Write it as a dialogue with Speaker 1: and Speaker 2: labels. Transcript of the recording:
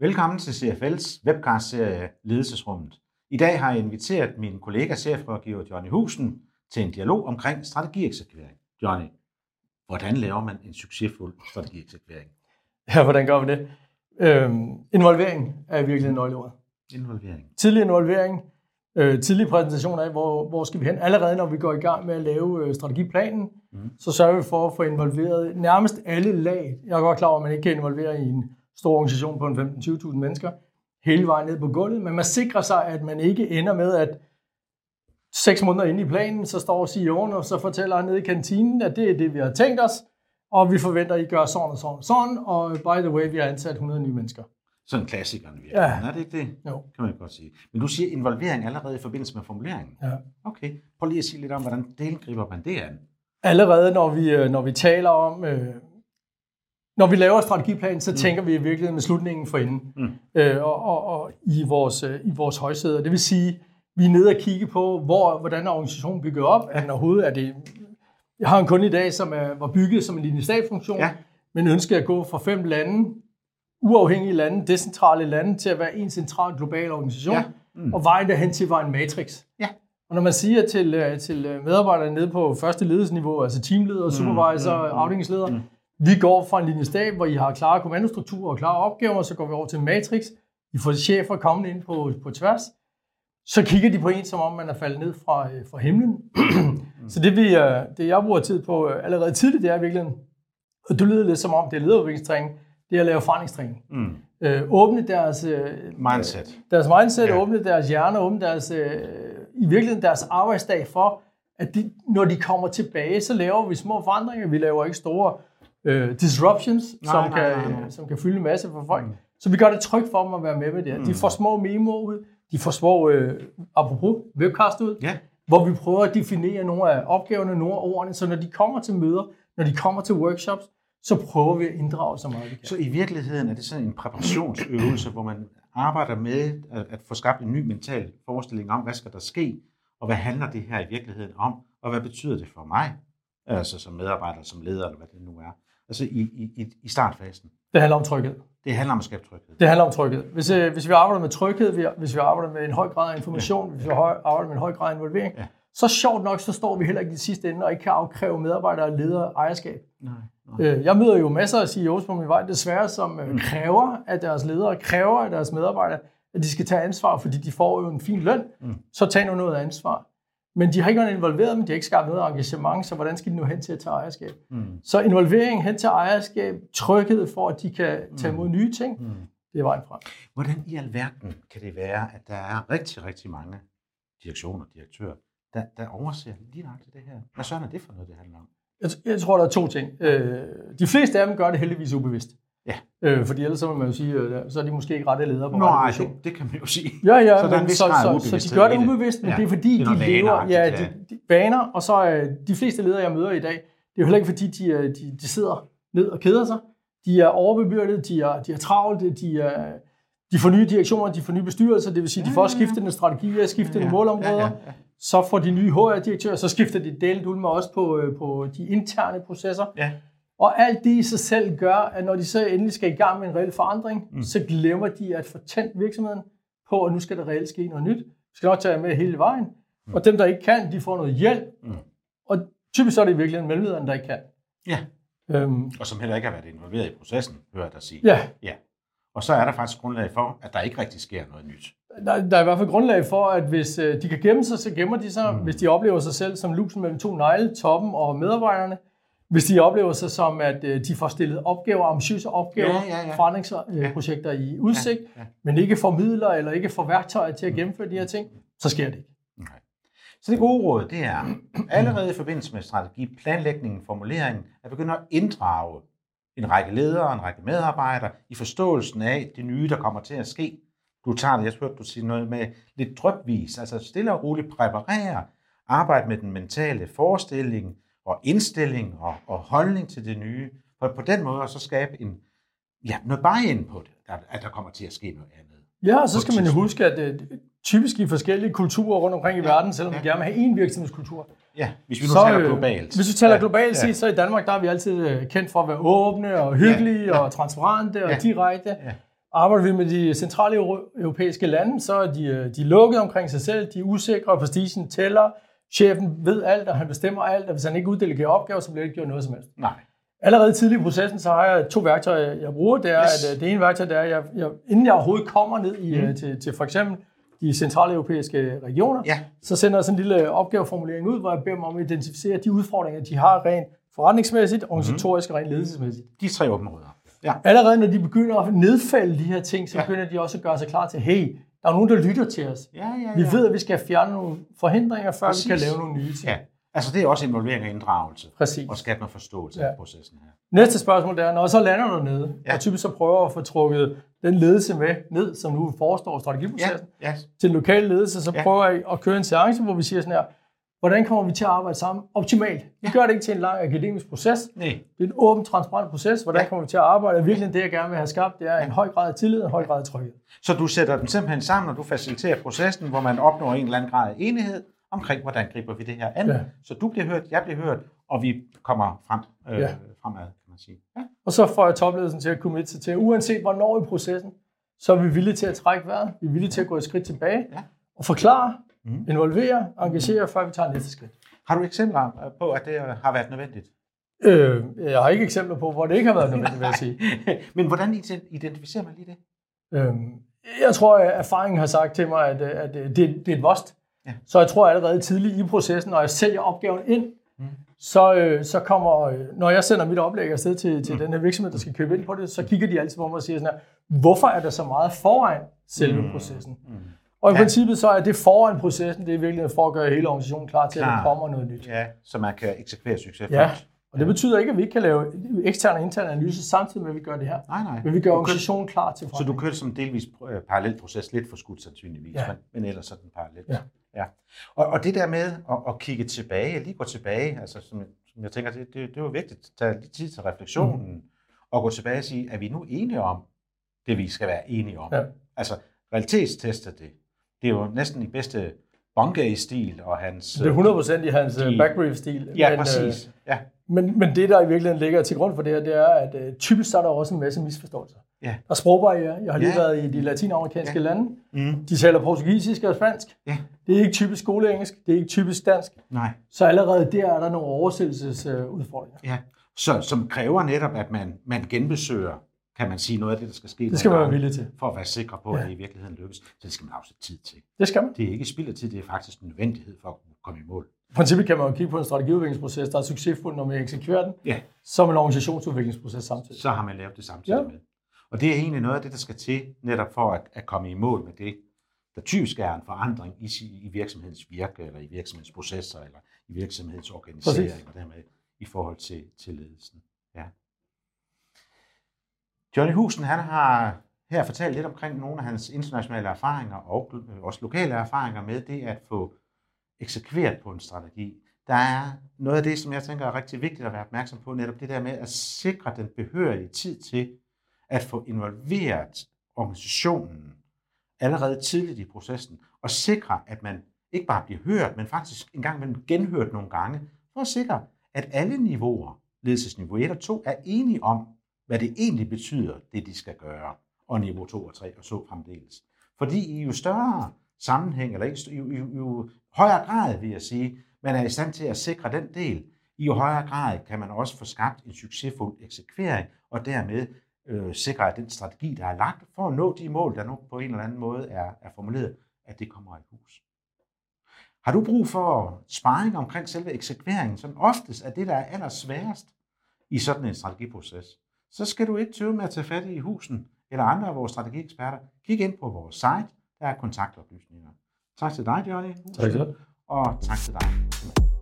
Speaker 1: Velkommen til CFL's webcast-serie Ledelsesrummet. I dag har jeg inviteret min kollega, chefrådgiver Johnny Husen, til en dialog omkring strategieksekvering. Johnny, hvordan laver man en succesfuld strategieksekvering?
Speaker 2: Ja, hvordan gør vi det? Øhm, involvering er virkelig nøgleordet.
Speaker 1: Involvering.
Speaker 2: Tidlig involvering, øh, tidlig præsentation af, hvor, hvor skal vi hen. Allerede når vi går i gang med at lave øh, strategiplanen, mm. så sørger vi for at få involveret nærmest alle lag. Jeg er godt klar over, at man ikke kan involvere i en stor organisation på en 15-20.000 mennesker hele vejen ned på gulvet, men man sikrer sig, at man ikke ender med, at seks måneder inde i planen, så står CEO'en og så fortæller han nede i kantinen, at det er det, vi har tænkt os, og vi forventer, at I gør sådan og sådan og sådan, og by the way, vi har ansat 100 nye mennesker.
Speaker 1: Sådan en klassiker, vi
Speaker 2: Ja.
Speaker 1: Er det ikke det?
Speaker 2: Jo.
Speaker 1: Kan man godt sige. Men du siger involvering allerede i forbindelse med formuleringen.
Speaker 2: Ja.
Speaker 1: Okay. Prøv lige at sige lidt om, hvordan delen griber man det an.
Speaker 2: Allerede når vi, øh, når vi taler om, øh, når vi laver strategiplan, så mm. tænker vi i virkeligheden med slutningen for enden
Speaker 1: Mm.
Speaker 2: øh, og, og, og i vores, øh, i vores højsæder. Det vil sige, vi er nede og kigge på, hvor, hvordan er organisationen bygget op. Er den overhovedet, er det, jeg har en kunde i dag, som er, var bygget som en linjestabsfunktion,
Speaker 1: Ja.
Speaker 2: men ønsker at gå fra fem lande, uafhængige lande, decentrale lande, til at være en central global organisation.
Speaker 1: Ja. Mm.
Speaker 2: Og vejen derhen til var en matrix.
Speaker 1: Ja.
Speaker 2: Og når man siger til, øh, til øh, medarbejdere nede på første ledelsesniveau, altså teamleder, supervisor,
Speaker 1: mm, mm,
Speaker 2: afdelingsleder,
Speaker 1: mm.
Speaker 2: Vi går fra en linjestab, hvor I har klare kommandostrukturer og klare opgaver, så går vi over til en matrix. I får chefer kommende ind på, på tværs. Så kigger de på en, som om man er faldet ned fra, øh, fra himlen. så det, vi, øh, det, jeg bruger tid på øh, allerede tidligt, det er virkelig, og det lyder lidt som om, det er lederudviklingstræning, det er at lave forandringstræning.
Speaker 1: Mm.
Speaker 2: Øh, åbne deres, øh,
Speaker 1: Mindset.
Speaker 2: deres mindset,
Speaker 1: ja.
Speaker 2: åbne deres hjerne, åbne deres, øh, i virkeligheden deres arbejdsdag for, at de, når de kommer tilbage, så laver vi små forandringer. Vi laver ikke store øh, disruptions,
Speaker 1: Nej,
Speaker 2: som,
Speaker 1: nej,
Speaker 2: kan,
Speaker 1: nej, nej.
Speaker 2: som kan fylde en masse for folk.
Speaker 1: Mm.
Speaker 2: Så vi gør det trygt for dem at være med med det her. De får små memoer ud, de får små, øh, apropos, webcast ud,
Speaker 1: Ja.
Speaker 2: hvor vi prøver at definere nogle af opgaverne, nogle af ordene, så når de kommer til møder, når de kommer til workshops, så prøver vi at inddrage så meget vi kan.
Speaker 1: Så i virkeligheden er det sådan en præparationsøvelse, hvor man arbejder med at, at få skabt en ny mental forestilling om, hvad skal der ske, og hvad handler det her i virkeligheden om, og hvad betyder det for mig, altså som medarbejder, som leder, eller hvad det nu er. Altså i, i, i- startfasen.
Speaker 2: Det handler om tryghed.
Speaker 1: Det handler om at skabe tryghed.
Speaker 2: Det handler om tryghed. Hvis, øh, hvis vi arbejder med tryghed, vi- hvis vi arbejder med en høj grad af information, hvis vi arbejder med en høj grad af involvering,
Speaker 1: Ja.
Speaker 2: så sjovt nok, så står vi heller ikke i sidste ende og ikke kan afkræve medarbejdere og ledere ejerskab.
Speaker 1: Nej, nej.
Speaker 2: Øh, Jeg møder jo masser af CEOs på min vej, desværre, som øh, kræver af deres ledere, kræver af deres medarbejdere, at de skal tage ansvar, fordi de får jo en fin løn.
Speaker 1: Mm.
Speaker 2: Så tag nu noget ansvar. Men de har ikke været involveret, men de har ikke skabt noget engagement, så hvordan skal de nu hen til at tage ejerskab?
Speaker 1: Mm.
Speaker 2: Så involvering hen til ejerskab, tryghed for, at de kan tage imod nye ting,
Speaker 1: Mm.
Speaker 2: det er vejen frem.
Speaker 1: Hvordan i alverden kan det være, at der er rigtig, rigtig mange direktioner og direktører, der, der overser lige nok det her? Hvad sådan er det for noget, det handler om?
Speaker 2: Jeg, jeg tror, der er to ting. Øh, de fleste af dem gør det heldigvis ubevidst. Øh, fordi ellers så vil man jo sige, øh, så er de måske ikke rette ledere på
Speaker 1: Nej, det, det kan man jo sige.
Speaker 2: Ja, ja,
Speaker 1: Så
Speaker 2: men så, så, så, de gør det ubevidst, men
Speaker 1: Ja,
Speaker 2: det er fordi,
Speaker 1: det er
Speaker 2: de lever... Ja, de, de, vaner, og så øh, de fleste ledere, jeg møder i dag, det er jo heller ikke fordi, de, øh, de, de sidder ned og keder sig. De er overbebyrdet, de er, de er travlt, de, er, de får nye direktioner, de får nye bestyrelser, det vil sige, de får skiftende strategier, skiftende
Speaker 1: Ja,
Speaker 2: målområder.
Speaker 1: ja, ja, ja.
Speaker 2: Så får de nye HR-direktører, så skifter de delt ud med også på, øh, på de interne processer.
Speaker 1: Ja.
Speaker 2: Og alt det i sig selv gør, at når de så endelig skal i gang med en reel forandring, mm. så glemmer de at få tændt virksomheden på, at nu skal der reelt ske noget nyt. Vi skal nok tage med hele vejen. Mm. Og dem, der ikke kan, de får noget hjælp.
Speaker 1: Mm.
Speaker 2: Og typisk så er det i virkeligheden mellemlederen, der ikke kan.
Speaker 1: Ja.
Speaker 2: Øhm,
Speaker 1: Og som heller ikke har været involveret i processen, hører jeg dig sige.
Speaker 2: ja,
Speaker 1: ja. Og så er der faktisk grundlag for, at der ikke rigtig sker noget nyt.
Speaker 2: der, der er i hvert fald grundlag for, at hvis øh, de kan gemme sig, så gemmer de sig. Mm. Hvis de oplever sig selv som lusen mellem to negle, toppen og medarbejderne. Hvis de oplever sig som, at øh, de får stillet opgaver, ambitiøse opgaver,
Speaker 1: Ja, ja, ja.
Speaker 2: forandringsprojekter i udsigt,
Speaker 1: Ja, ja.
Speaker 2: men ikke får midler eller ikke får værktøjer til at gennemføre de her ting, så sker det ikke.
Speaker 1: Okay. Så det gode råd, det er allerede i forbindelse med strategi, planlægningen, formuleringen, at begynde at inddrage en række ledere og en række medarbejdere i forståelsen af det nye, der kommer til at ske. Du tager det, jeg hørte du sige noget med lidt drøbvis, altså stille og roligt præparere, arbejde med den mentale forestilling og indstilling og, og holdning til det nye, for på den måde at så skabe en, ja, noget buy-in på det, at, at der kommer til at ske noget andet.
Speaker 2: Ja, og så skal man jo huske, at øh, typisk i forskellige kulturer rundt omkring i
Speaker 1: Ja,
Speaker 2: verden, selvom
Speaker 1: ja.
Speaker 2: vi gerne vil have én virksomhedskultur.
Speaker 1: Ja, hvis vi nu
Speaker 2: så,
Speaker 1: taler
Speaker 2: øh,
Speaker 1: globalt.
Speaker 2: Hvis vi taler
Speaker 1: Ja,
Speaker 2: globalt
Speaker 1: ja.
Speaker 2: så i Danmark, der er vi altid øh, kendt for at være åbne og hyggelige
Speaker 1: Ja, ja.
Speaker 2: og transparente og
Speaker 1: Ja.
Speaker 2: direkte.
Speaker 1: Ja.
Speaker 2: Arbejder vi med de centrale europæiske lande, så er de, de er lukket omkring sig selv, de er usikre, og prestigen tæller, chefen ved alt, og han bestemmer alt, og hvis han ikke uddelegerer opgaver, så bliver det ikke gjort noget som helst.
Speaker 1: Nej.
Speaker 2: Allerede tidligt i processen, så har jeg to værktøjer, jeg bruger. Det er,
Speaker 1: Yes.
Speaker 2: at øh, det ene værktøj, det er, at jeg, jeg, inden jeg overhovedet kommer ned i,
Speaker 1: Mm.
Speaker 2: mm. til, til for eksempel de centrale europæiske regioner,
Speaker 1: Ja.
Speaker 2: så sender jeg sådan en lille opgaveformulering ud, hvor jeg beder dem om at identificere de udfordringer, de har rent forretningsmæssigt, organisatorisk og rent ledelsesmæssigt.
Speaker 1: De tre områder. Ja.
Speaker 2: Allerede når de begynder at nedfælde de her ting, så
Speaker 1: Ja.
Speaker 2: begynder de også at gøre sig klar til, hey, der er nogen, der lytter til os.
Speaker 1: Ja, ja, ja.
Speaker 2: Vi ved, at vi skal fjerne nogle forhindringer, før
Speaker 1: Præcis.
Speaker 2: vi kan lave nogle nye ting.
Speaker 1: Ja. Altså det er også involvering og inddragelse.
Speaker 2: Præcis.
Speaker 1: Og skabe noget forståelse
Speaker 2: Ja.
Speaker 1: af processen her.
Speaker 2: Næste spørgsmål er, når så lander dernede,
Speaker 1: Ja.
Speaker 2: ja. og typisk så prøver at få trukket den ledelse med ned, som nu forestår strategiprocessen,
Speaker 1: Ja, ja.
Speaker 2: til den lokale ledelse, så
Speaker 1: Ja.
Speaker 2: prøver jeg at køre en seance, hvor vi siger sådan her, hvordan kommer vi til at arbejde sammen optimalt? Vi gør det ikke til en lang akademisk proces.
Speaker 1: Nej.
Speaker 2: Det er en åben, transparent proces. Hvordan
Speaker 1: Ja.
Speaker 2: kommer vi til at arbejde? Og virkelig det, jeg gerne vil have skabt, det er en høj grad af tillid og en høj grad af tryghed.
Speaker 1: Så du sætter dem simpelthen sammen, og du faciliterer processen, hvor man opnår en eller anden grad af enighed omkring, hvordan griber vi det her an.
Speaker 2: Ja.
Speaker 1: Så du bliver hørt, jeg bliver hørt, og vi kommer frem, øh,
Speaker 2: Ja.
Speaker 1: fremad, kan man sige. Ja.
Speaker 2: Og så får jeg topledelsen til at sig til, at uanset hvornår i processen, så er vi villige til at trække vejret. Vi er villige til at gå et skridt tilbage
Speaker 1: Ja.
Speaker 2: og forklare,
Speaker 1: Mhm.
Speaker 2: involvere, engagere, før vi tager næste skridt.
Speaker 1: Har du eksempler på, at det har været nødvendigt?
Speaker 2: Øh, jeg har ikke eksempler på, hvor det ikke har været nødvendigt, vil jeg sige.
Speaker 1: Men hvordan ident- identificerer man lige det?
Speaker 2: Øhm, jeg tror, at erfaringen har sagt til mig, at, at det, det er et vost.
Speaker 1: Ja.
Speaker 2: Så jeg tror allerede tidligt i processen, når jeg sælger opgaven ind,
Speaker 1: Mm.
Speaker 2: så, øh, så kommer, øh, når jeg sender mit oplæg afsted til, til
Speaker 1: Mm.
Speaker 2: den her virksomhed, der skal købe ind på det, så kigger de altid på mig og siger sådan her, hvorfor er der så meget foran selve
Speaker 1: Mm.
Speaker 2: processen?
Speaker 1: Mm.
Speaker 2: Og i
Speaker 1: Ja.
Speaker 2: princippet så er det foran processen, det er virkelig for at gøre hele organisationen klar til, at
Speaker 1: Klar.
Speaker 2: der kommer noget nyt.
Speaker 1: Ja, så man kan eksekvere succes.
Speaker 2: Ja, og det betyder ikke, at vi ikke kan lave ekstern og intern analyse samtidig med, at vi gør det her.
Speaker 1: Nej, nej.
Speaker 2: Men vi gør organisationen klar til
Speaker 1: Så du
Speaker 2: forandring.
Speaker 1: kører som delvis øh, parallel proces, lidt for skudt sandsynligvis,
Speaker 2: Ja.
Speaker 1: men, men ellers sådan parallel.
Speaker 2: Ja.
Speaker 1: ja. Og, og det der med at, at kigge tilbage, lige gå tilbage, altså som, jeg- som jeg tænker, det, det, det er jo vigtigt, tage lidt tid til refleksionen, mm. og gå tilbage og sige, er vi nu enige om det, vi skal være enige om?
Speaker 2: Ja.
Speaker 1: Altså, realitetsteste det. Det er jo næsten i bedste Bongay-stil og hans...
Speaker 2: Det er 100% i hans
Speaker 1: De-
Speaker 2: de, backbrief-stil.
Speaker 1: Ja,
Speaker 2: men,
Speaker 1: præcis. Ja.
Speaker 2: Øh, men, men det, der i virkeligheden ligger til grund for det her, det er, at øh, typisk så er der også en masse misforståelser.
Speaker 1: Ja.
Speaker 2: Der er sprogbarriere. Jeg har lige
Speaker 1: Ja.
Speaker 2: været i de latinamerikanske
Speaker 1: Ja.
Speaker 2: lande.
Speaker 1: Mm.
Speaker 2: De taler portugisisk og spansk.
Speaker 1: Ja.
Speaker 2: Det er ikke typisk skoleengelsk. Det er ikke typisk dansk.
Speaker 1: Nej.
Speaker 2: Så allerede der er der nogle oversættelsesudfordringer.
Speaker 1: Ja. Så, som kræver netop, at man, man genbesøger, kan man sige, noget af det, der skal ske.
Speaker 2: Det skal man være villig til.
Speaker 1: For at være sikker på, at
Speaker 2: Ja.
Speaker 1: det i virkeligheden lykkes. Så det skal man afsætte tid til.
Speaker 2: Det skal man.
Speaker 1: Det er ikke spild af tid, det er faktisk en nødvendighed for at komme i mål.
Speaker 2: I princippet kan man jo kigge på en strategiudviklingsproces, der er succesfuld, når man eksekverer den,
Speaker 1: Ja.
Speaker 2: som en organisationsudviklingsproces samtidig.
Speaker 1: Så har man lavet det samtidig
Speaker 2: Ja.
Speaker 1: med. Og det er egentlig noget af det, der skal til, netop for at, at komme i mål med det, der typisk er en forandring i, i virksomhedens virke, eller i virksomhedens processer, eller i virksomhedens organisering,
Speaker 2: Præcis.
Speaker 1: og dermed i forhold til, til ledelsen. Johnny Husen, han har her fortalt lidt omkring nogle af hans internationale erfaringer, og øh, også lokale erfaringer med det at få eksekveret på en strategi. Der er noget af det, som jeg tænker er rigtig vigtigt at være opmærksom på, netop det der med at sikre den behørige tid til at få involveret organisationen allerede tidligt i processen, og sikre, at man ikke bare bliver hørt, men faktisk engang imellem genhørt nogle gange, for at sikre, at alle niveauer, ledelsesniveau 1 og 2, er enige om, hvad det egentlig betyder, det de skal gøre, og niveau 2 og 3 og så fremdeles. Fordi i jo større sammenhæng, eller i jo, jo, jo højere grad, vil jeg sige, man er i stand til at sikre den del, i jo højere grad kan man også få skabt en succesfuld eksekvering, og dermed øh, sikre, at den strategi, der er lagt for at nå de mål, der nu på en eller anden måde er, er formuleret, at det kommer i hus. Har du brug for sparring omkring selve eksekveringen, som oftest er det, der er allersværest i sådan en strategiproces, så skal du ikke tøve med at tage fat i husen eller andre af vores strategieksperter. Kig ind på vores site, der er kontaktoplysninger. Tak til dig, Johnny.
Speaker 2: Tak skal du.
Speaker 1: Og tak til dig.